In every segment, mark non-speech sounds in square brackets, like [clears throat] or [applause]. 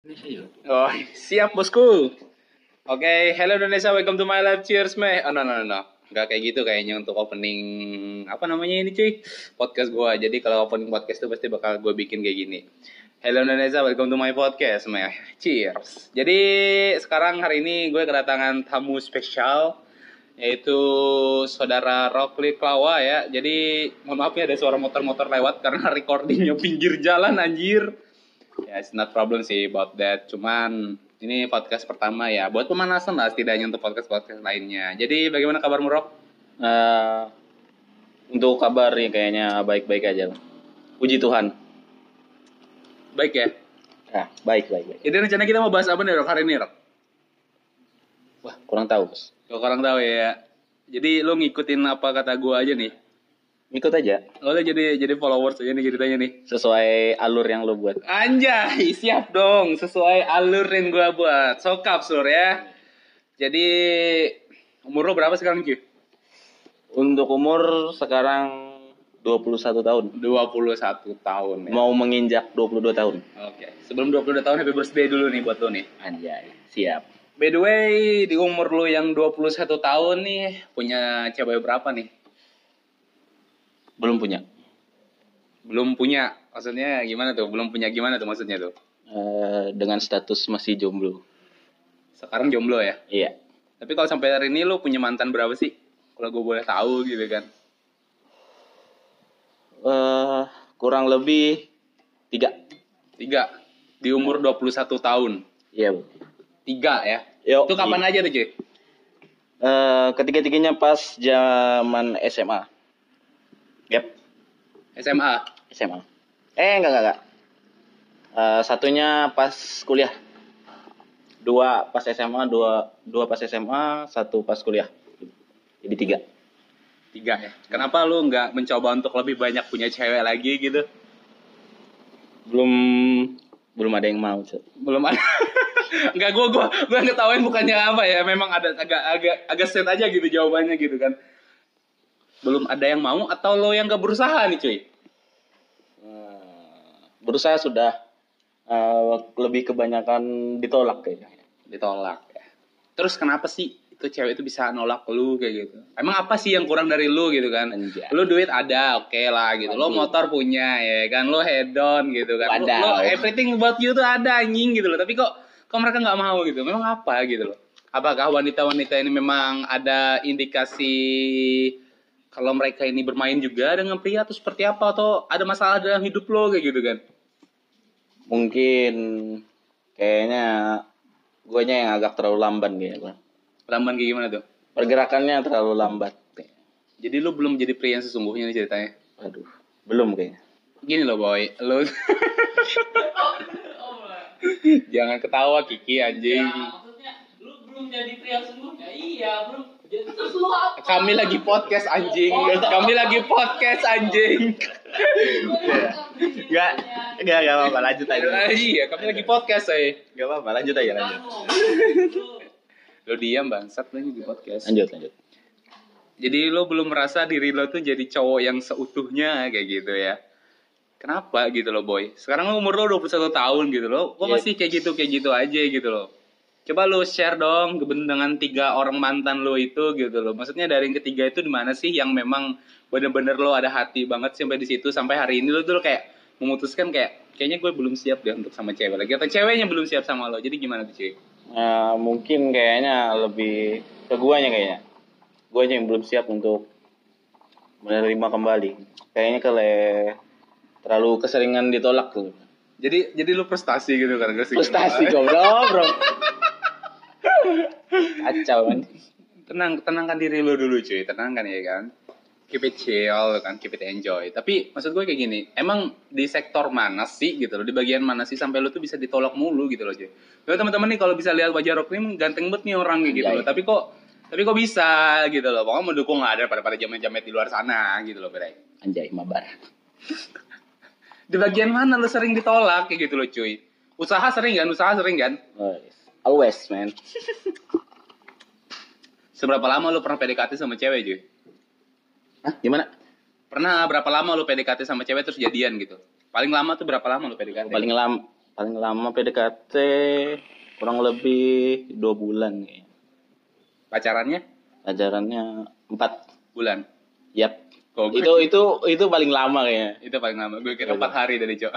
Oh, siap bosku. Oke, hello Indonesia, welcome to my live. Cheers, meh. Oh, no, no, no, no. Nggak kayak gitu kayaknya untuk opening, apa namanya ini cuy? Podcast gua. Jadi kalau opening podcast tuh pasti bakal gue bikin kayak gini. Hello Indonesia, welcome to my podcast, meh. Cheers. Jadi sekarang hari ini gue kedatangan tamu spesial yaitu saudara Rockly Klawa ya. Jadi mohon maaf ya ada suara motor-motor lewat karena [laughs] recordingnya pinggir jalan anjir. Ya, it's not problem sih about that. Cuman ini podcast pertama ya, buat pemanasan lah setidaknya untuk podcast-podcast lainnya. Jadi bagaimana kabar Rock? Eh, untuk kabar ya kayaknya baik-baik aja. Puji Tuhan. Baik ya. Ah, baik, baik, baik. Jadi rencana kita mau bahas apa nih Rock hari ini Rock? Wah, kurang tahu, Bos. Kalau orang tahu ya. Jadi lo ngikutin apa kata gua aja nih. Ikut aja Lo jadi jadi followers aja nih ceritanya nih. sesuai alur yang lo buat. Anjay, siap dong sesuai alur yang gua buat. Sokap sur ya. Jadi umur lo berapa sekarang Ki? Untuk umur sekarang 21 tahun. 21 tahun ya. Mau menginjak 22 tahun. Oke, sebelum 22 tahun happy birthday dulu nih buat lo nih. Anjay, siap. By the way, di umur lo yang 21 tahun nih, punya cewek berapa nih? Belum punya. Belum punya. Maksudnya gimana tuh? Belum punya gimana tuh maksudnya tuh? Eh, dengan status masih jomblo. Sekarang jomblo ya? Iya. Tapi kalau sampai hari ini lo punya mantan berapa sih? Kalau gue boleh tahu gitu kan. Eh, kurang lebih tiga. Tiga. Di umur 21 tahun. Iya, Bu. Tiga ya? Yo, Itu kapan aja tuh cuy? Eh, ketiga-tiganya pas zaman SMA. Yap. SMA? SMA. Eh enggak enggak enggak. Eh, satunya pas kuliah. Dua pas SMA, dua dua pas SMA, satu pas kuliah. Jadi tiga. Tiga ya? Kenapa lu nggak mencoba untuk lebih banyak punya cewek lagi gitu? Belum belum ada yang mau. Cuk. belum ada [laughs] nggak gue gue gue ngetawain bukannya apa ya memang ada agak agak agak set aja gitu jawabannya gitu kan belum ada yang mau atau lo yang gak berusaha nih cuy? Eh, berusaha sudah. Eh, lebih kebanyakan ditolak kayaknya. ditolak ya. Terus kenapa sih itu cewek itu bisa nolak lu kayak gitu? Emang apa sih yang kurang dari lu gitu kan? Anjay. lu duit ada oke lah gitu. Lo motor punya ya kan? Lo head on gitu kan? Lo, Wadaw. lo everything about you tuh ada anjing gitu loh. Tapi kok kok mereka nggak mau gitu? Memang apa gitu loh? Apakah wanita-wanita ini memang ada indikasi kalau mereka ini bermain juga dengan pria atau seperti apa atau ada masalah dalam hidup lo kayak gitu kan Mungkin kayaknya guanya yang agak terlalu lamban kayaknya. lamban kayak gimana tuh Pergerakannya terlalu lambat. jadi lu belum jadi pria yang sesungguhnya nih ceritanya Aduh, belum kayaknya. Gini loh boy, lo [laughs] jangan ketawa Kiki anjing. maksudnya lu belum jadi pria sungguhnya iya belum Kami lagi podcast anjing, kami lagi podcast anjing. Enggak, enggak, enggak apa-apa, lanjut aja. Ah, iya, kami lagi podcast saya. Enggak apa-apa, lanjut aja, lanjut. Lo diam bangsat lagi di podcast. Lanjut, lanjut. Jadi lo belum merasa diri lo tuh jadi cowok yang seutuhnya kayak gitu ya. Kenapa gitu loh boy? Sekarang lo umur lo 21 tahun gitu loh. Kok Iya. masih kayak gitu kayak gitu aja gitu loh. Coba lo share dong dengan tiga orang mantan lo itu gitu loh. Maksudnya dari yang ketiga itu di mana sih yang memang bener-bener lo ada hati banget sampai di situ sampai hari ini lo tuh kayak memutuskan kayak kayaknya gue belum siap deh untuk sama cewek lagi atau ceweknya belum siap sama lo. Jadi gimana tuh cuy? Nah, mungkin kayaknya lebih ke guanya kayaknya. Guanya yang belum siap untuk menerima kembali. Kayaknya kele terlalu keseringan ditolak tuh. Jadi jadi lo prestasi gitu kan? Frustasi [laughs] goblok, bro. Kacau kan. tenang tenangkan diri lo dulu cuy. Tenangkan ya kan? Keep it chill kan? Keep it enjoy. Tapi maksud gue kayak gini. Emang di sektor mana sih gitu loh? Di bagian mana sih sampai lo tuh bisa ditolak mulu gitu loh cuy? Lo teman-teman nih kalau bisa lihat wajah ini ganteng banget nih orang gitu Anjay. loh tapi kok tapi kok bisa gitu loh? Pokoknya mendukung nggak ada pada pada jamet-jamet di luar sana gitu loh Bray Anjay, mabar. di bagian mana lo sering ditolak kayak gitu loh cuy? Usaha sering kan? Usaha sering kan? Oh, yes. Always, man. [laughs] seberapa lama lo pernah PDKT sama cewek cuy Hah, gimana? Pernah berapa lama lu PDKT sama cewek terus jadian gitu? Paling lama tuh berapa lama lu PDKT? Paling lama paling lama PDKT kurang lebih dua bulan kayaknya. Pacarannya Pacarannya empat. bulan. Yap. Kok Itu itu itu paling lama kayaknya. itu paling lama. Gue kira empat hari tadi, Cok.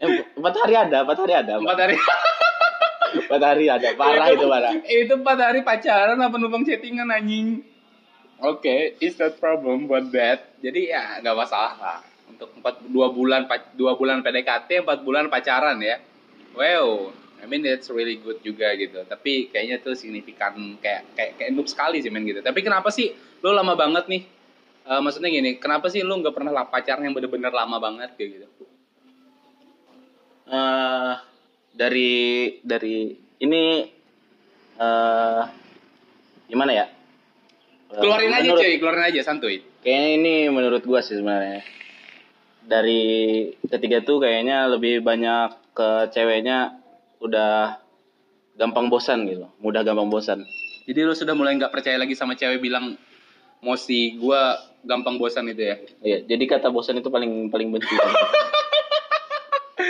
Eh, empat hari ada, empat hari ada. Empat hari. Empat hari ada. Parah itu parah. itu empat hari pacaran apa numpang chattingan anjing. Oke, it's not problem buat that. Jadi ya nggak masalah lah. Untuk empat dua bulan pac- dua bulan PDKT, empat bulan pacaran ya. Wow, I mean that's really good juga gitu. Tapi kayaknya tuh signifikan kayak kayak kayak noob sekali sih men gitu. Tapi kenapa sih lo lama banget nih? Eh, maksudnya gini, kenapa sih lo nggak pernah lah pacaran yang bener-bener lama banget kayak gitu? eh dari dari ini eh gimana ya? Eh, Keluarin aja menurut- cuy, keluarin aja santuy. Kayaknya ini menurut gua sih sebenarnya. Dari ketiga tuh kayaknya lebih banyak ke ceweknya udah gampang bosan gitu, mudah gampang bosan. Jadi lo sudah mulai nggak percaya lagi sama cewek bilang mosi gua gampang bosan itu ya. Iya, jadi kata bosan itu paling paling benci. [laughs]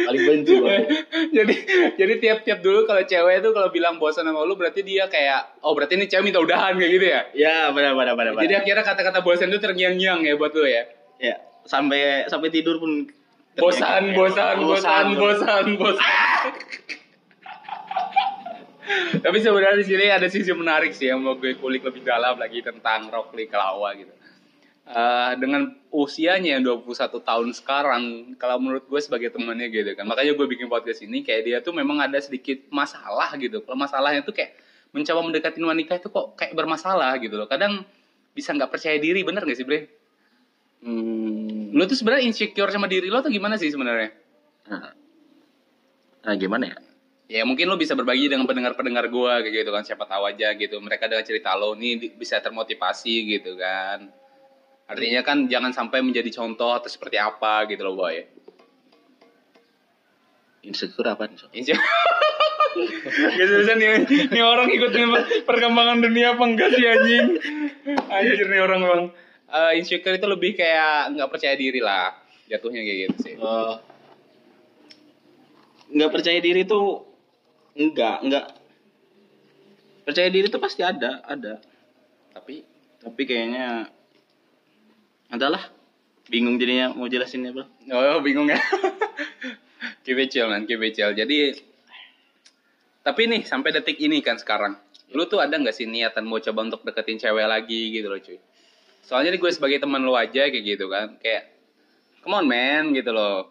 paling benci gua. [laughs] jadi jadi tiap-tiap dulu kalau cewek itu kalau bilang bosan sama lu berarti dia kayak oh berarti ini cewek minta udahan kayak gitu ya. Ya, benar benar benar. benar. Jadi akhirnya kata-kata bosan itu terngiang-ngiang ya buat lu ya. ya, sampai sampai tidur pun Bosan, bosan, bosan, bosan, bosan. Tapi sebenarnya di sini ada sisi menarik sih yang mau gue kulik lebih dalam lagi tentang Rockly Kelawa gitu. Eh, dengan usianya yang 21 tahun sekarang, kalau menurut gue sebagai temannya gitu kan, makanya gue bikin podcast ini kayak dia tuh memang ada sedikit masalah gitu. Kalau masalahnya tuh kayak mencoba mendekatin wanita itu kok kayak bermasalah gitu loh. Kadang bisa nggak percaya diri, bener gak sih Bre? Hmm, Lu tuh sebenarnya insecure sama diri lo tuh gimana sih sebenarnya? nah, nah, gimana ya? Ya mungkin lo bisa berbagi dengan pendengar-pendengar gue kayak gitu kan siapa tahu aja gitu mereka dengan cerita lo nih bisa termotivasi gitu kan artinya kan jangan sampai menjadi contoh atau seperti apa gitu loh boy. Insecure apa nih? Sob? Insya Gak seriusan nih, nih orang ikutin perkembangan dunia apa enggak sih anjing? Anjir nih orang bang. Eh, Insecure itu lebih kayak nggak percaya diri lah Jatuhnya kayak gitu sih. Eh, nggak percaya diri tuh enggak enggak. Percaya diri tuh pasti ada ada. Tapi tapi kayaknya adalah bingung jadinya mau jelasinnya bro Oh, bingung ya. [laughs] chill, man. Chill. Jadi, tapi nih, sampai detik ini kan sekarang. Lu tuh ada nggak sih niatan mau coba untuk deketin cewek lagi gitu loh, cuy? Soalnya gue sebagai teman lu aja kayak gitu kan. Kayak, come on, man, gitu loh.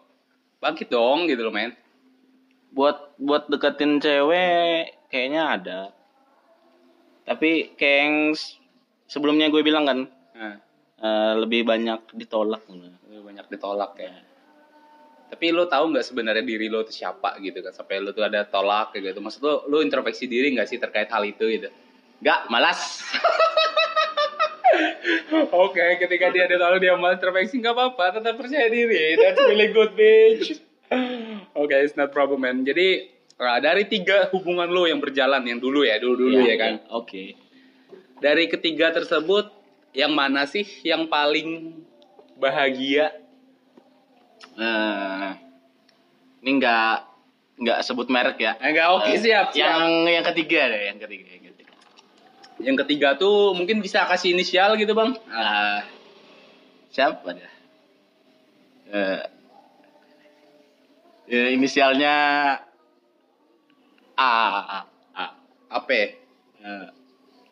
Bangkit dong, gitu loh, man. buat buat deketin cewek kayaknya ada tapi kayak yang sebelumnya gue bilang kan eh, lebih banyak ditolak lu banyak ditolak ya. Tapi lu tahu nggak sebenarnya diri lu tuh siapa gitu kan? Sampai lu tuh ada tolak gitu. Maksud lu, lu introspeksi diri nggak sih terkait hal itu gitu? Enggak, malas. [laughs] Oke, ketika dia ada tahu dia mau introspeksi nggak apa-apa, tetap percaya diri. That's really good, bitch. Oke, it's not problem, man. Jadi nah, dari tiga hubungan lo yang berjalan yang dulu ya, dulu dulu ya, kan. Oke. Dari ketiga tersebut, yang mana sih yang paling bahagia? Eh, ini enggak enggak sebut merek ya. Enggak, oke Eh, siap, siap. Yang yang ketiga deh, yang ketiga, yang ketiga. Yang ketiga tuh mungkin bisa kasih inisial gitu, bang? Ah, siapa dia? Eh, ya, inisialnya A. A. A. Apa? Eh,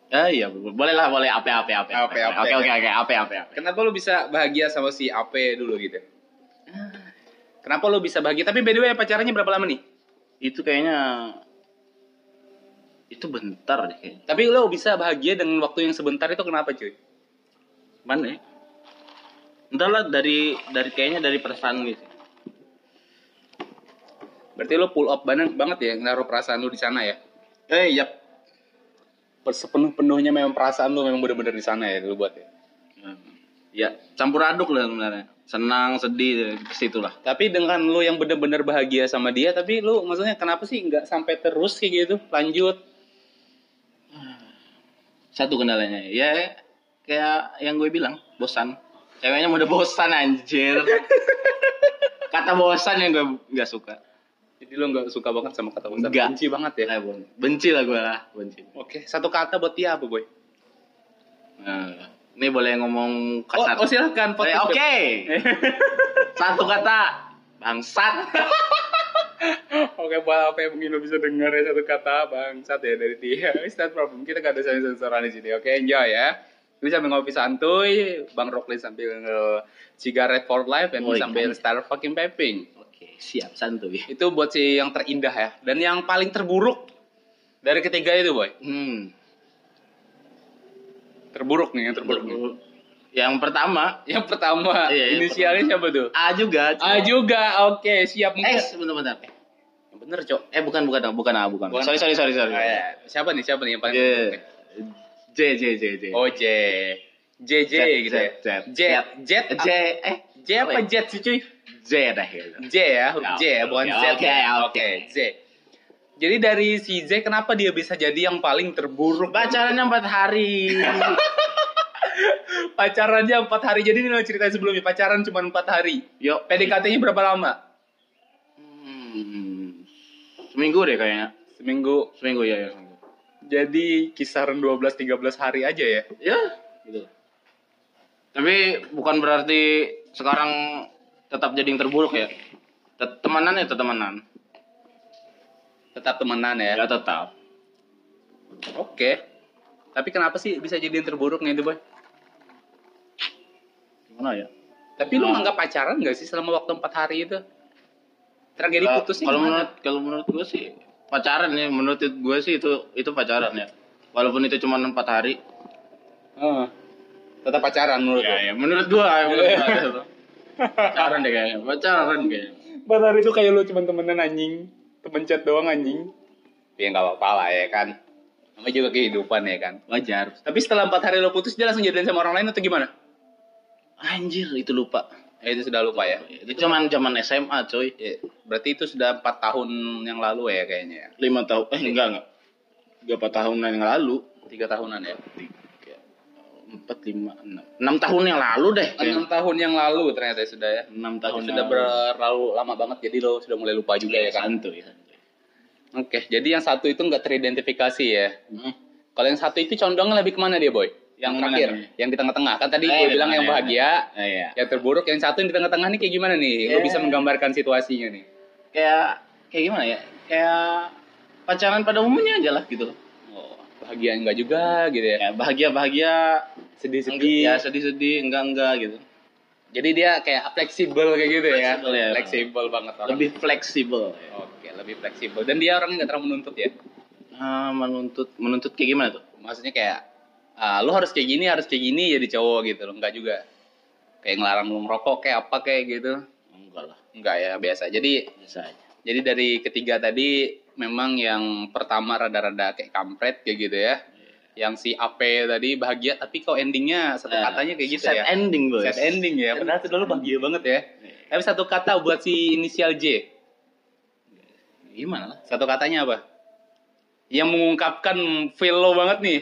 eh, iya, bo- boleh lah, boleh AP, AP, AP. AP, AP. Oke, oke, oke, AP, AP, AP. Kenapa lo bisa bahagia sama si AP dulu gitu? Kenapa lo bisa bahagia? Tapi by the way pacarannya berapa lama nih? Itu kayaknya itu bentar deh kayaknya. Tapi lo bisa bahagia dengan waktu yang sebentar itu kenapa cuy? Mana ya? Entar lah dari dari kayaknya dari perasaan gitu. Berarti lo pull up banget, banget ya naruh perasaan lo di sana ya? Eh, yap. Sepenuh-penuhnya memang perasaan lo memang benar-benar di sana ya lo buat ya. Ya, campur aduk lah sebenarnya. Senang, sedih, situ lah. Tapi dengan lo yang benar-benar bahagia sama dia, tapi lo maksudnya kenapa sih nggak sampai terus kayak gitu? Lanjut. Satu kendalanya. Ya, kayak yang gue bilang, bosan. Ceweknya udah bosan anjir. [laughs] Kata bosan yang gue nggak suka. Jadi lo nggak suka banget sama kata bosan. Nggak. Benci banget ya. Eh, bon- benci lah gue lah, benci. Oke, satu kata buat dia apa, Boy? Nah, ini boleh ngomong Oh, kasar. oh silakan. Eh, podcast. Oke. [laughs] Satu kata bangsat. Oke, buat apa yang mungkin lo bisa dengar ya satu kata bangsat ya dari dia. [laughs] It's not problem. Kita gak ada sensor-sensoran di sini. Oke, enjoy ya. Ini sambil ngopi santuy, Bang Rockly sambil nge cigarette for life, dan gue Woi, sambil kan. star fucking piping. Siap santuy. Itu buat si yang terindah ya. Dan yang paling terburuk dari ketiga itu, boy. Hmm. Terburuk nih, yang terburuk nih. Yang pertama Yang pertama, Iya, inisialnya siapa tuh? A juga. A juga, oke, siap mungkin. Eh, bentar-bentar. Yang bener, Cok. Eh, bukan bukan bukan A, bukan. Bukan. Sorry, sorry, sorry, sorry. Oh, iya. Siapa nih, siapa nih yang paling J terburuk? J J J J. Oh, J. J, J, gitu ya. Z, J, J eh J apa J sih, cuy? J dah. J ya, huruf J ya, bukan Z. oke, oke. J. Jadi dari si Z kenapa dia bisa jadi yang paling terburuk? Pacarannya empat hari. [laughs] Pacarannya empat hari. Jadi ini lo cerita sebelumnya pacaran cuma empat hari. Yuk. PDKT-nya berapa lama? Hmm, seminggu deh kayaknya. Seminggu. Seminggu ya, ya. seminggu. Jadi kisaran 12-13 hari aja ya. Ya, gitu. Tapi bukan berarti sekarang tetap jadi yang terburuk ya. Tet- Temenan ya tetap temenan. Tetap temenan ya. Ya tetap. Oke. Tapi kenapa sih bisa jadi yang terburuk nih itu, Boy? Gimana ya? Tapi lu nganggap pacaran gak sih selama waktu empat hari itu? Tragedi Kalau- putusnya kalau gimana? menurut kalau menurut gue sih pacaran ya menurut gue sih itu itu pacaran ya walaupun itu cuma empat hari Heeh. Tetap pacaran menurut ya, ya menurut gue ya, menurut gua. [laughs] pacaran deh kayaknya pacaran kayaknya Empat hari itu kayak lu cuma temenan anjing. Temen chat doang anjing. Ya nggak apa-apa lah ya kan. Namanya juga kehidupan ya kan. wajar Tapi setelah empat hari lo putus dia langsung jadian sama orang lain atau gimana? anjir itu lupa Ya, itu sudah lupa ya. itu cuman zaman SMA coy Ya, berarti itu sudah empat tahun yang lalu ya kayaknya ya. lima tahun eh enggak enggak tiga empat tahunan yang lalu Tiga tahunan ya. Empat lima enam enam tahun yang lalu deh Enam tahun yang lalu ternyata sudah ya. enam tahun sudah berlalu lama banget jadi lo sudah mulai lupa juga ya kan. santuy santuy Oke, jadi yang satu itu nggak teridentifikasi ya. Hmm. Kalau yang satu itu condongnya lebih ke mana dia boy? Yang terakhir, nih? yang di tengah-tengah. Kan tadi Eh, gue bilang yang tengah, bahagia, Eh, iya. yang terburuk, yang satu yang di tengah-tengah nih kayak gimana nih? Lo Ya. bisa menggambarkan situasinya nih. kayak kayak gimana ya kayak pacaran pada umumnya aja lah gitu Oh, bahagia enggak juga gitu ya. ya bahagia bahagia Sedih-sedih. ya sedih sedih enggak enggak gitu Jadi dia kayak fleksibel kayak gitu ya. Fleksibel ya. Fleksibel banget orang. lebih fleksibel ya. Oke, lebih fleksibel. Dan dia orangnya nggak terlalu menuntut ya. ah, menuntut menuntut kayak gimana tuh Maksudnya kayak ah, lu harus kayak gini, harus kayak gini jadi cowok gitu loh. Enggak juga. Kayak ngelarang lu ngerokok kayak apa kayak gitu. enggak lah Enggak ya, biasa. Jadi biasa aja Jadi dari ketiga tadi memang yang pertama rada-rada kayak kampret kayak gitu ya. Yang si AP tadi bahagia tapi kok endingnya satu Nah, katanya kayak gitu sad ya. ending bos Sad ending ya. Padahal sudah lu bahagia banget ya. Tapi satu kata buat si inisial J. gimana lah Satu katanya apa? Yang mengungkapkan feel lo banget nih.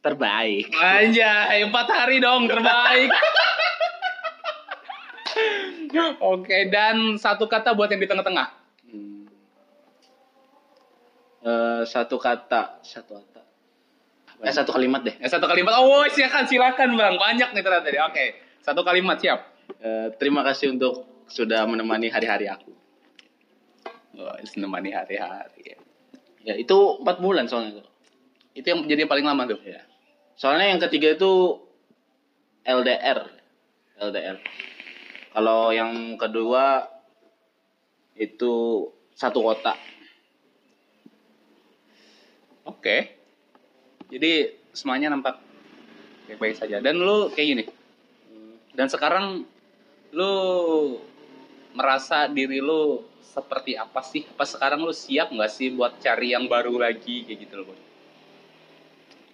terbaik Anjay, empat hari dong terbaik. [laughs] Oke, dan satu kata buat yang di tengah-tengah. Eh, satu kata satu kata eh satu kalimat deh Ya, satu kalimat. Oh, silakan, silakan bang. Banyak nih ternyata. Oke, satu kalimat siap. Eh, terima kasih untuk sudah menemani hari-hari aku Oh, menemani hari-hari. ya. ya itu empat bulan soalnya tuh Itu yang jadi paling lama tuh. ya soalnya yang ketiga itu LDR LDR kalau yang kedua itu satu kota Oke. Jadi semuanya nampak baik-baik saja. Dan lu kayak gini. Dan sekarang lu merasa diri lu seperti apa sih? Apa sekarang lu siap nggak sih buat cari yang baru lagi kayak gitu loh,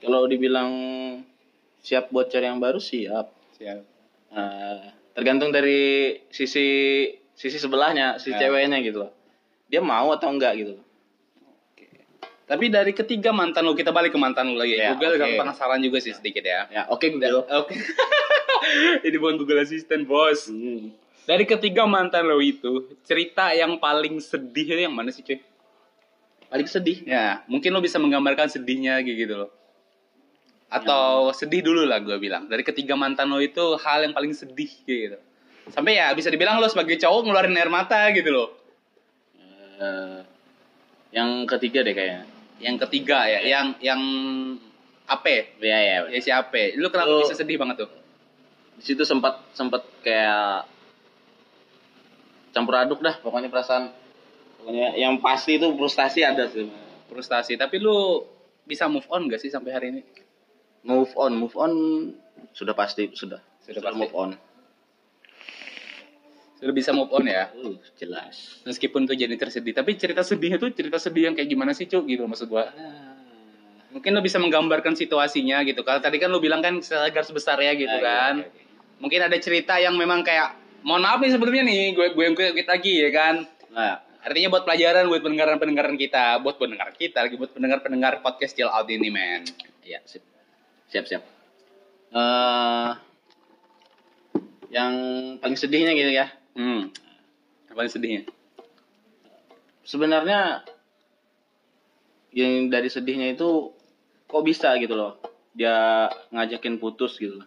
kalau dibilang siap buat cari yang baru siap Siap. Eh, tergantung dari sisi sisi sebelahnya si Ya. ceweknya gitu loh dia mau atau enggak gitu loh Tapi dari ketiga mantan lu, kita balik ke mantan lu lagi. Ya, Google agak penasaran juga sih sedikit ya. ya oke Google Oke. [laughs] Ini bukan Google Assistant, bos. Hmm. Dari ketiga mantan lo itu, cerita yang paling sedih itu yang mana sih cuy? Paling sedih. Ya, mungkin lo bisa menggambarkan sedihnya gitu loh. Atau sedih dulu lah gue bilang. Dari ketiga mantan lo itu hal yang paling sedih gitu. Sampai ya bisa dibilang lo sebagai cowok ngeluarin air mata gitu loh. Eh, yang ketiga deh kayaknya. Yang ketiga ya, yang yang Ape. Iya ya. Ya si Ape. Lu kenapa Lu- bisa sedih banget tuh? Di situ sempat sempat kayak campur aduk dah pokoknya perasaan. Pokoknya yang pasti itu frustasi ada sih. Frustasi. Tapi lu bisa move on gak sih sampai hari ini? Move on, move on sudah pasti sudah. Sudah pasti. move on. Sudah bisa move on ya? Uh, jelas. Meskipun tuh jadi tersedih. Tapi cerita sedihnya tuh cerita sedih yang kayak gimana sih Cuk gitu maksud gua. Mungkin lu bisa menggambarkan situasinya gitu. Kalau tadi kan lu bilang kan segar sebesar ya gitu Ah, iya, kan. iya, iya. Mungkin ada cerita yang memang kayak mohon maaf nih sebelumnya nih gue gue gue lagi ya kan. Nah, Artinya buat pelajaran buat pendengaran-pendengaran kita, buat pendengar kita lagi buat pendengar-pendengar podcast Chill Out ini, men. ya sip. Siap, siap. Eh yang paling sedihnya gitu ya. Hmm. Apa sedihnya? Sebenarnya yang dari sedihnya itu kok bisa gitu loh. Dia ngajakin putus gitu.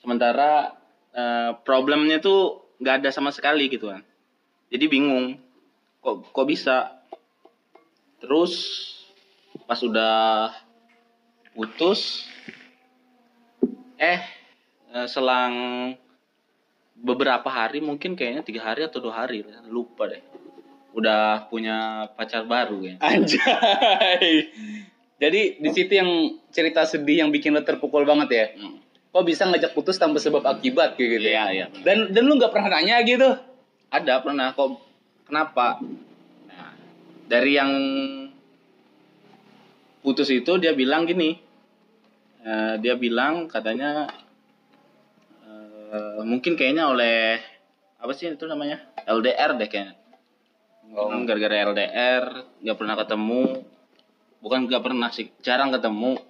Sementara eh, problemnya tuh nggak ada sama sekali gitu kan. Jadi bingung. Kok kok bisa? Terus pas udah putus eh eh, selang beberapa hari mungkin kayaknya tiga hari atau dua hari lupa deh udah punya pacar baru ya Anjay. Jadi di situ yang cerita sedih yang bikin lo terpukul banget ya. Hmm. Kok bisa ngajak putus tanpa sebab akibat kayak gitu ya? iya. Dan dan lu nggak pernah nanya gitu? ada pernah kok kenapa nah, dari yang putus itu dia bilang gini Eh, dia bilang katanya eh, mungkin kayaknya oleh apa sih itu namanya LDR deh kayaknya Oh. Hmm, gara-gara LDR nggak pernah ketemu bukan nggak pernah sih jarang ketemu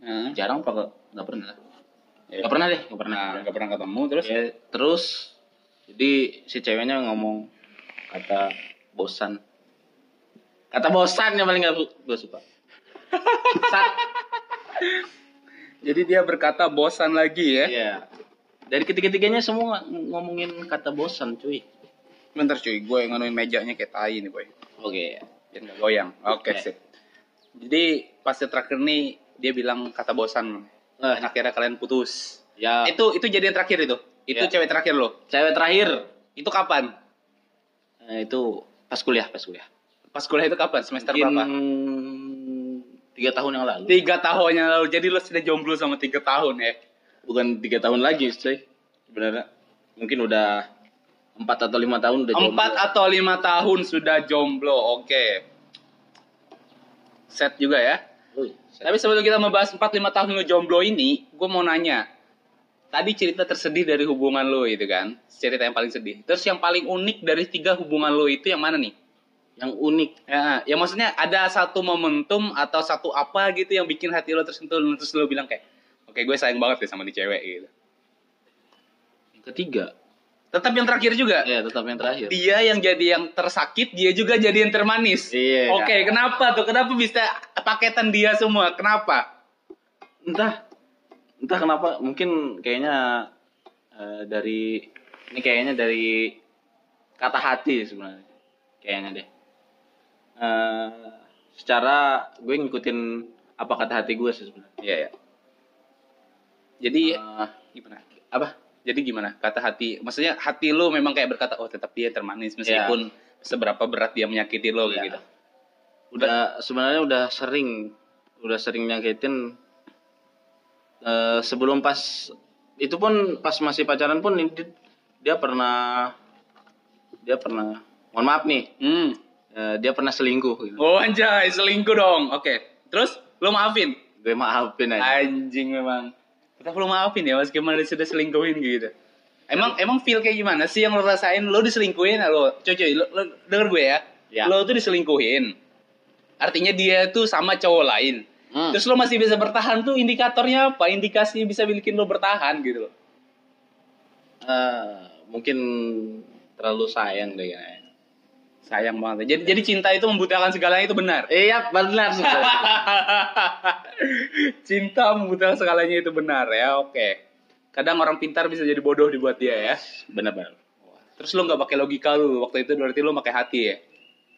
Nah, jarang apa nggak- pernah Iya. nggak pernah deh nggak pernah Nah, nggak pernah ketemu terus? Ya, terus jadi si ceweknya ngomong kata bosan kata bosan yang paling gak gue suka [laughs] Jadi dia berkata bosan lagi ya? Iya. Dari ketiga-tiganya semua ng- ngomongin kata bosan cuy Bentar cuy, gue nganuin mejanya kayak tai nih boy. oke Biar nggak goyang. Oke Oke. sip. Jadi pas yang terakhir nih dia bilang kata bosan. Eh. Dan akhirnya kalian putus. ya Itu itu jadi yang terakhir itu. Itu Ya. cewek terakhir lo. cewek terakhir Itu kapan? Eh, itu pas kuliah pas kuliah Pas kuliah itu kapan? Semester Mungkin berapa? tiga tahun yang lalu Tiga tahun yang lalu. Jadi lo sudah jomblo sama tiga tahun ya? Bukan tiga tahun lagi cuy sebenarnya mungkin udah empat atau lima tahun udah Empat atau lima tahun sudah jomblo. Oke. Set juga ya. Wih, Tapi sebelum kita membahas 4-5 tahun lo jomblo ini, gue mau nanya. Tadi cerita tersedih dari hubungan lo itu kan, cerita yang paling sedih. Terus yang paling unik dari tiga hubungan lo itu yang mana nih? yang unik Ya, ya maksudnya ada satu momentum atau satu apa gitu yang bikin hati lo tersentuh terus lo bilang kayak, oke gue sayang banget deh sama di cewek gitu. yang ketiga Tetap yang terakhir juga. ya tetap yang terakhir Dia yang jadi yang tersakit, dia juga jadi yang termanis. Iya. Oke, kenapa tuh? Kenapa bisa paketan dia semua? Kenapa? entah entah kenapa mungkin kayaknya eh, dari ini kayaknya dari kata hati sebenarnya kayaknya deh Eh, secara gue ngikutin apa kata hati gue sih sebenarnya Iya ya. Jadi Eh, gimana? apa Jadi gimana? Kata hati, maksudnya hati lo memang kayak berkata, oh tetap dia termanis meskipun seberapa berat dia menyakiti lo kayak Iya. gitu. udah sebenarnya udah sering udah sering nyakitin eh, sebelum pas itu pun pas masih pacaran pun dia, dia pernah dia pernah mohon maaf nih Hmm. eh, dia pernah selingkuh gitu. Oh anjay, selingkuh dong. Oke. Terus lo maafin? gue maafin aja Anjing memang. Tetap lo maafin ya meskipun dia sudah selingkuhin gitu. Emang emang feel kayak gimana sih yang lo rasain? Lo diselingkuhin lo? Cuy, lo, lo denger gue ya. Ya. Lo tuh diselingkuhin. Artinya dia tuh sama cowok lain. Hmm. Terus lo masih bisa bertahan tuh indikatornya apa? Indikasi bisa bikin lo bertahan gitu loh. Eh, mungkin terlalu sayang deh kayaknya. Sayang banget. Jadi jadi cinta itu membutakan segalanya itu benar. Iya benar [laughs] cinta membutakan segalanya itu benar ya. Oke. Kadang orang pintar bisa jadi bodoh dibuat dia ya. benar benar. Terus lu nggak pakai logika lu waktu itu berarti lu pakai hati ya.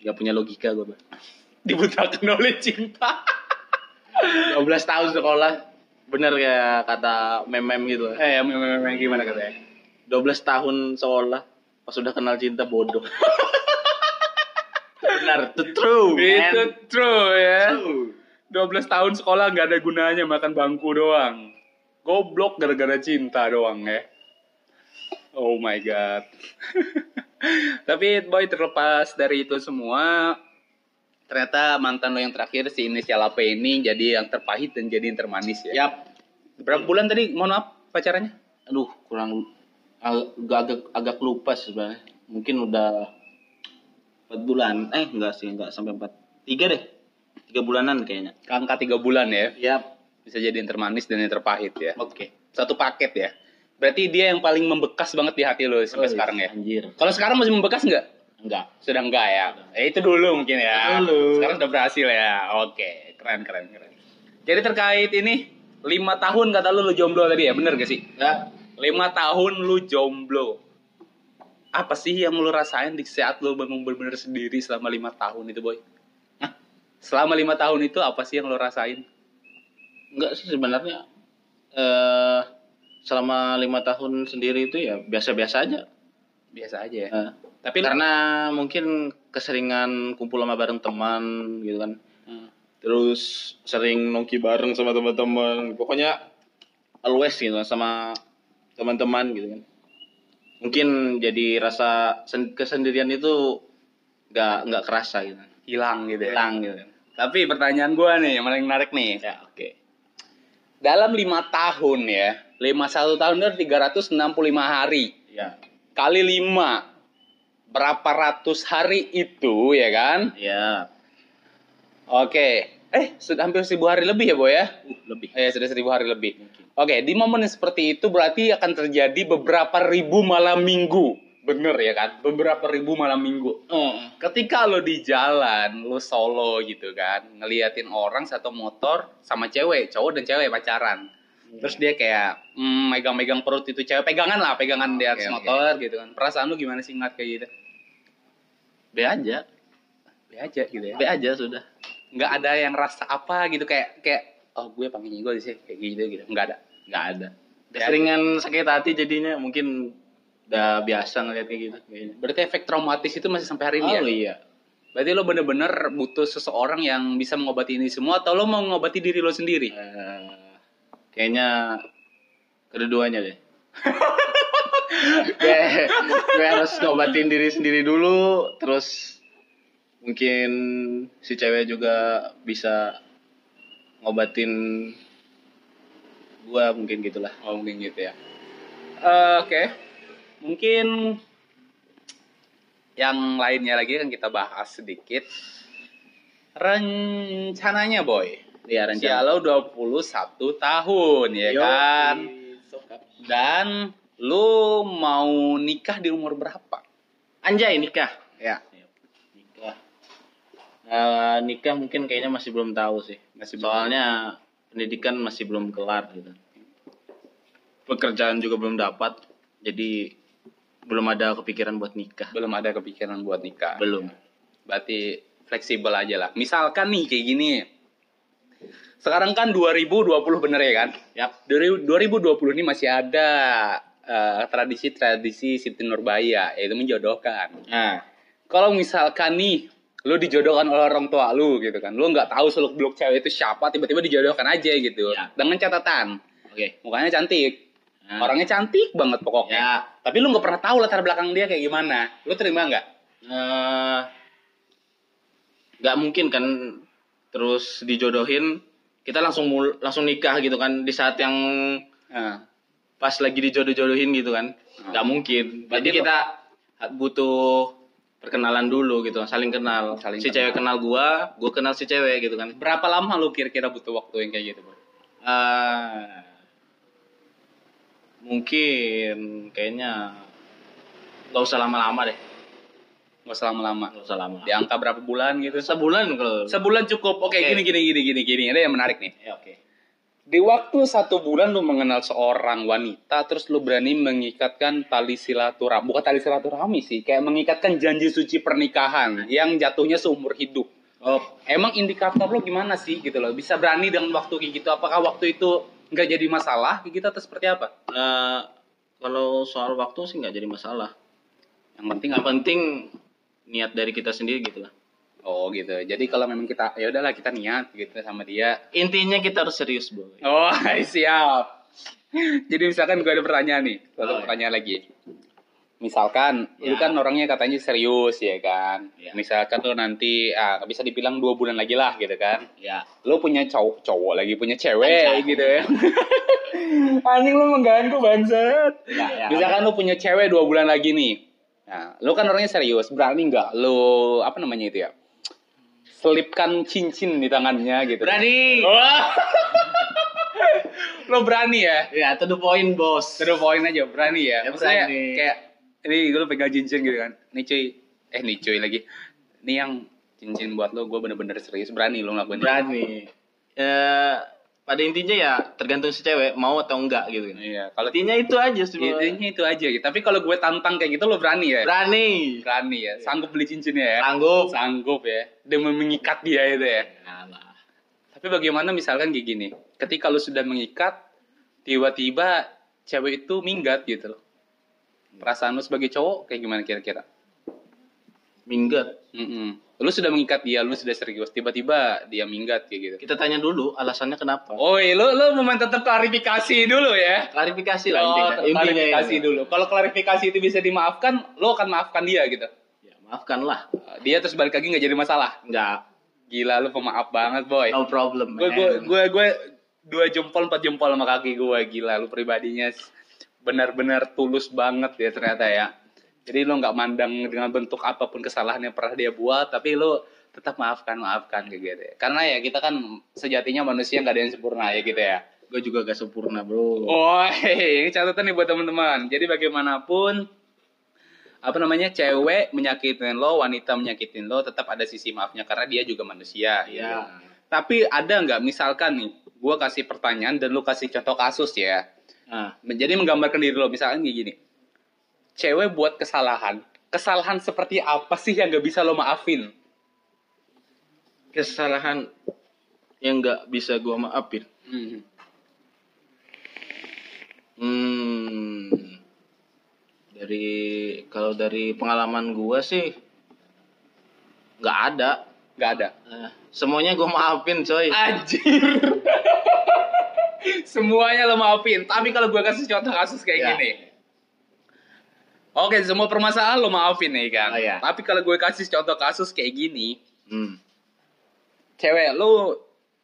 Gak punya logika gue. [laughs] Dibutakan oleh cinta. [laughs] 12 tahun sekolah. Bener kayak kata meme-meme gitu. eh, yang- yang gimana katanya? 12 tahun sekolah. Pas udah kenal cinta bodoh. Benar, itu true. Itu man. true ya. True. 12 tahun sekolah nggak ada gunanya makan bangku doang. Goblok gara-gara cinta doang ya. Oh my god. [laughs] Tapi boy terlepas dari itu semua, ternyata mantan lo yang terakhir si inisial AP ini jadi yang terpahit dan jadi yang termanis ya. Yap. Berapa bulan tadi? Mohon maaf pacarannya? Aduh, kurang ag- agak agak lupa sebenarnya. Mungkin udah 4 bulan. Eh, enggak sih, enggak sampai 4. 3 deh. 3 bulanan kayaknya. Angka tiga bulan ya. Yap. Bisa jadi yang termanis dan yang terpahit ya. Oke. Satu paket ya. Berarti dia yang paling membekas banget di hati lo sampai Oh, sekarang ya. Anjir. Kalau sekarang masih membekas nggak? Enggak. Sudah enggak ya? Eh, itu dulu mungkin ya. Dulu. Sekarang udah berhasil ya. Oke, keren keren keren. Jadi terkait ini lima tahun kata lu lu jomblo tadi ya, bener gak sih? Ya. Lima tahun lu jomblo. Apa sih yang lu rasain di saat lu bangun bener-bener sendiri selama lima tahun itu boy? Hah? Selama lima tahun itu apa sih yang lu rasain? Enggak sih sebenarnya eh selama lima tahun sendiri itu ya biasa-biasa aja. Biasa aja ya. Eh, Tapi karena mungkin keseringan kumpul sama bareng teman gitu kan. Hmm. Terus sering nongki bareng sama teman-teman. Pokoknya always gitu sama teman-teman gitu kan. Mungkin jadi rasa sen- kesendirian itu nggak nggak kerasa gitu. hilang gitu ya. Hilang gitu. Tapi pertanyaan gua nih yang paling menarik nih. Ya, oke. Dalam lima tahun ya, lima satu tahun itu 365 hari. Ya. Kali lima, berapa ratus hari itu ya kan? Ya. Oke. Eh, sudah hampir seribu hari lebih ya, Boy ya? Uh, lebih. Eh, sudah seribu hari lebih. Oke, di momen yang seperti itu berarti akan terjadi beberapa ribu malam minggu. Bener ya kan? Beberapa ribu malam minggu. Oh. Ketika lo di jalan, lo solo gitu kan, ngeliatin orang satu motor sama cewek, cowok dan cewek pacaran. Terus dia kayak mm, megang-megang perut itu cewek, pegangan lah, pegangan di atas oke. motor gitu kan. Perasaan lu gimana sih ngeliat kayak gitu? Be aja. Be aja gitu ya. Be aja sudah. Nggak ada yang rasa apa gitu kayak kayak oh gue panggil gue sih kayak gitu gitu. Nggak ada. nggak ada. Be Keseringan sakit hati jadinya mungkin udah biasa ngeliat kayak gitu kayaknya. Berarti efek traumatis itu masih sampai hari ini ya? Oh iya. Berarti lo bener-bener butuh seseorang yang bisa mengobati ini semua atau lo mau mengobati diri lo sendiri? Eh, kayaknya kedua-duanya deh. [laughs] gue, gue harus ngobatin diri sendiri dulu, terus mungkin si cewek juga bisa ngobatin gua mungkin gitulah. Oh mungkin gitu ya. Eh, Oke, mungkin yang lainnya lagi kan kita bahas sedikit. Rencananya boy, Iya usia lo 21 tahun ya kan? Dan lu mau nikah di umur berapa? Anjay nikah. Ya, Nikah. Eh, nikah mungkin kayaknya masih belum tahu sih. Masih belum. Soalnya pendidikan masih belum kelar gitu. Pekerjaan juga belum dapat. Jadi belum ada kepikiran buat nikah. belum ada kepikiran buat nikah. Belum. Berarti fleksibel aja lah. Misalkan nih kayak gini. Sekarang kan 2020 bener ya kan? Yap. 2020 ini masih ada eh, tradisi-tradisi Siti Nurbaya yaitu menjodohkan. Nah, Kalau misalkan nih lu dijodohkan oleh orang tua lu gitu kan, lu nggak tahu seluk beluk cewek itu siapa, tiba-tiba dijodohkan aja gitu. Ya. Dengan catatan, oke. mukanya cantik, Nah, orangnya cantik banget pokoknya. Ya. Tapi lu nggak pernah tahu latar belakang dia kayak gimana. Lu terima nggak? eh, nggak mungkin kan terus dijodohin kita langsung mul- langsung nikah gitu kan di saat yang Nah, pas lagi dijodoh-jodohin gitu kan nggak mungkin Berarti jadi kita butuh perkenalan dulu gitu saling kenal Saling si kenal. cewek kenal gua gua kenal si cewek gitu kan berapa lama lu kira-kira butuh waktu yang kayak gitu, Boy? Ah, mungkin kayaknya Gak usah lama-lama deh. Gak usah lama-lama. Gak usah lama. Di angka berapa bulan gitu? Sebulan kalau. Sebulan cukup. Oke, Oke. gini gini gini gini gini. Ada yang menarik nih. ya oke. Di waktu satu bulan lu mengenal seorang wanita, terus lu berani mengikatkan tali silaturahmi, bukan tali silaturahmi sih, kayak mengikatkan janji suci pernikahan yang jatuhnya seumur hidup. Oh, Emang indikator lo gimana sih gitu loh? Bisa berani dengan waktu kayak gitu? Apakah waktu itu nggak jadi masalah kayak gitu atau seperti apa? eh, kalau soal waktu sih nggak jadi masalah. Yang penting Yang apa? penting niat dari kita sendiri gitu lah. Oh gitu. Jadi kalau memang kita ya udahlah kita niat gitu sama dia. Intinya kita harus serius, boy. Oh [laughs] siap. Jadi misalkan gue ada pertanyaan nih, lalu Oh, iya. pertanyaan lagi. Misalkan lu Ya. kan orangnya katanya serius ya kan. Ya. Misalkan lu nanti ah bisa dibilang dua bulan lagi lah gitu kan. Ya. Lu punya cowok cowok lagi punya cewek Anjay. gitu ya. [laughs] Anjing lu mengganggu bangsat. Ya, ya. Misalkan lu punya cewek dua bulan lagi nih. Nah, lu kan orangnya serius, berani nggak lu apa namanya itu ya? Selipkan cincin di tangannya gitu. Berani. Wah. [laughs] lo berani ya? Ya, to the point, bos. Terus poin aja, berani ya. Ya, Maksudnya berani. kayak ini gue pegang cincin gitu kan. Nih cuy, eh nih cuy lagi. Ini yang cincin buat lo, gue bener-bener serius berani lo ngelakuin. Berani. Eh, pada intinya ya tergantung si cewek mau atau enggak gitu. Iya, kalau Intinya itu aja. Boy. intinya itu aja gitu. Tapi kalau gue tantang kayak gitu lo berani ya? Berani. Berani ya. Sanggup beli cincinnya ya? Sanggup. Sanggup ya. Demi mengikat dia itu ya. Alah. Tapi bagaimana misalkan kayak gini, ketika lu sudah mengikat, tiba-tiba cewek itu minggat gitu loh. Perasaan lu sebagai cowok kayak gimana kira-kira? Minggat. Mm-mm. Lu sudah mengikat dia, lu sudah serius, tiba-tiba dia minggat kayak gitu. Kita tanya dulu alasannya kenapa. Oh, lu lu mau tetap klarifikasi dulu ya? Klarifikasi lah Oh, intinya. klarifikasi ya. dulu. Kalau klarifikasi itu bisa dimaafkan, lu akan maafkan dia gitu. Ya, maafkan lah. Dia terus balik lagi nggak jadi masalah. Enggak. Gila lu pemaaf banget, boy. No problem. gue gue gue gue dua jempol empat jempol sama kaki gue gila lu pribadinya benar-benar tulus banget ya ternyata ya jadi lu nggak mandang dengan bentuk apa pun kesalahan yang pernah dia buat tapi lu tetap maafkan maafkan kayak gitu ya. karena ya kita kan sejatinya manusia nggak ada yang sempurna ya gitu ya Gue juga gak sempurna, bro. oh ini catatan nih buat teman-teman jadi bagaimanapun apa namanya cewek menyakitin lo wanita menyakitin lo tetap ada sisi maafnya karena dia juga manusia gitu. Ya. Tapi ada nggak misalkan nih, gue kasih pertanyaan dan lu kasih contoh kasus ya. Nah, Jadi menggambarkan diri lo, misalkan kayak gini. Cewek buat kesalahan, kesalahan seperti apa sih yang nggak bisa lo maafin? kesalahan yang nggak bisa gua maafin. Hmm. Hmm. Dari kalau dari pengalaman gua sih nggak ada. Nggak ada. Eh, semuanya gua maafin, coy. Anjir. [laughs] Semuanya lo maafin. Tapi kalau gue kasih contoh kasus kayak Ya. gini. Oke, semua permasalahan lo maafin nih kan. Oh, iya. Tapi kalau gue kasih contoh kasus kayak gini, Hmm. cewek lu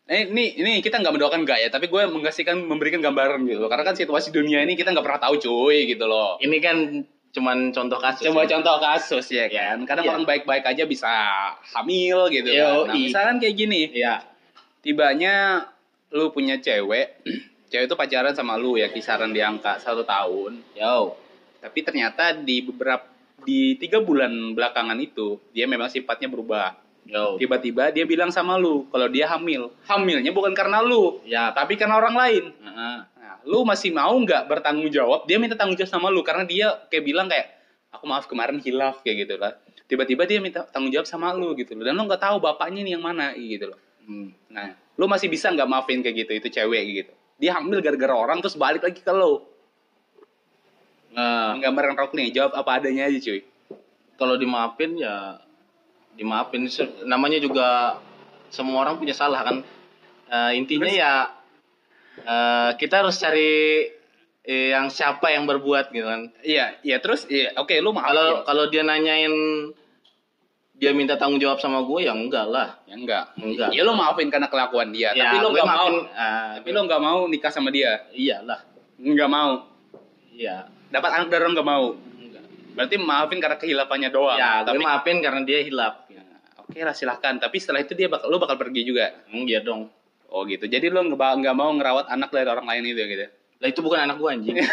eh, ini ini kita nggak mendoakan enggak ya tapi gue mengasihkan memberikan gambaran gitu loh. karena kan situasi dunia ini kita nggak pernah tahu cuy gitu loh Ini kan cuman contoh kasus. coba ya. contoh kasus ya kan kadang Iya. orang baik-baik aja bisa hamil gitu kan nah, misalkan kayak gini Iya. tibanya lu punya cewek [clears throat] cewek itu pacaran sama lu ya kisaran di angka satu tahun Yo. Tapi ternyata di beberapa di tiga bulan belakangan itu dia memang sifatnya berubah. Yo. tiba-tiba dia bilang sama lu kalau dia hamil. Hamilnya bukan karena lu Ya. tapi karena orang lain. Heeh. nah, lu masih mau nggak bertanggung jawab? Dia minta tanggung jawab sama lu karena dia kayak bilang kayak aku maaf kemarin hilaf kayak gitu lah. Tiba-tiba dia minta tanggung jawab sama lu gitu loh. Dan lu nggak tahu bapaknya nih yang mana gitu loh. Hmm. nah lu masih bisa nggak maafin kayak gitu itu cewek gitu. Dia hamil gara-gara orang terus balik lagi ke lu Nah, rok nih jawab apa adanya aja cuy. Kalau dimaafin ya dimaafin. Namanya juga semua orang punya salah kan? Eh, intinya Terus? ya eh, kita harus cari eh, yang siapa yang berbuat gitu kan? Iya iya terus? Iya oke lu maafin. Kalau kalau dia nanyain dia minta tanggung jawab sama gue ya enggak lah. Ya enggak. Enggak. ya lu maafin karena kelakuan dia ya tapi lu gue nggak mau. ah, tapi lu nggak mau nikah sama dia. Iyalah. Nggak mau. Iya dapat anak dari orang nggak mau? Enggak. Berarti maafin karena kehilafannya doang ya tapi maafin karena dia hilap. Ya, oke lah silahkan. Tapi setelah itu dia bakal lu bakal pergi juga? Hmm, iya dong. Oh gitu. Jadi lu nggak nggak mau ngerawat anak dari orang lain itu gitu lah itu bukan anak gue anjing. [laughs]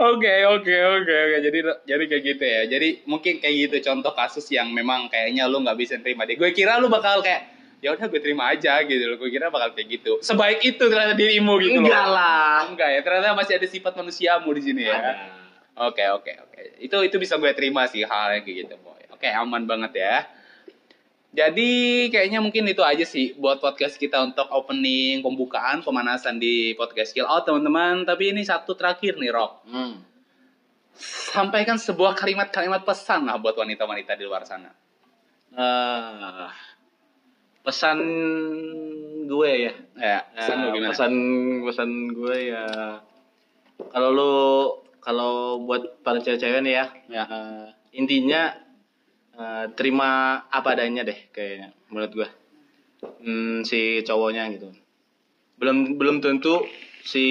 Oke oke oke oke. Jadi jadi kayak gitu ya. Jadi mungkin kayak gitu contoh kasus yang memang kayaknya lu nggak bisa terima deh. Gue kira lu bakal kayak ya udah gue terima aja gitu loh. Gue kira bakal kayak gitu. Sebaik itu ternyata dirimu gitu Enggak loh lah. enggak ya ternyata masih ada sifat manusiamu di sini ya. Oke oke oke. Itu itu bisa gue terima sih hal yang kayak gitu boy. Oke aman banget ya. Jadi kayaknya mungkin itu aja sih buat podcast kita untuk opening pembukaan pemanasan di podcast Kill Out teman-teman. Tapi ini satu terakhir nih Rock Hmm. sampaikan sebuah kalimat-kalimat pesan lah buat wanita-wanita di luar sana. Ah, pesan gue ya. Ya, pesan lu Eh, gimana? pesan pesan gue ya kalau lu kalau buat para cewek-cewek nih ya, Ya. eh, intinya eh, terima apa adanya deh kayaknya menurut gue. Hmm, si cowoknya gitu. Belum belum tentu si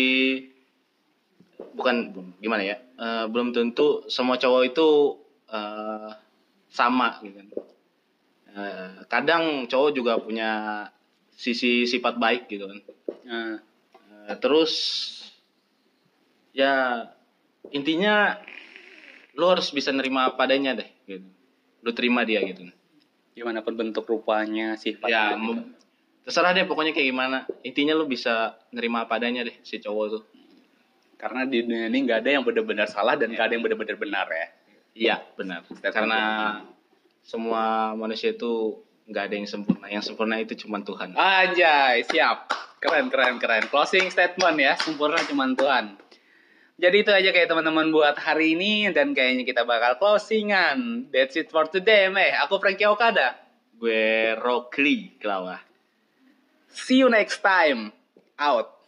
bukan gimana ya? Eh, belum tentu semua cowok itu eh, sama gitu Eh, kadang cowok juga punya sisi sifat baik gitu kan. Nah, Eh, terus ya intinya lu harus bisa nerima padanya deh gitu. Lu terima dia gitu. gimana pun bentuk rupanya sifat ya gitu. terserah deh pokoknya kayak gimana. Intinya lu bisa nerima padanya deh si cowok tuh. Karena di dunia ini nggak ada yang benar-benar salah dan nggak ada yang benar-benar benar ya. Iya, benar. Karena semua manusia itu nggak ada yang sempurna. Yang sempurna itu cuma Tuhan. Anjay, siap. Keren, keren, keren. Closing statement ya, sempurna cuma Tuhan. Jadi itu aja kayak teman-teman buat hari ini dan kayaknya kita bakal closingan. That's it for today, meh. Aku Frankie Okada. Gue Rockly Klawa. See you next time. Out.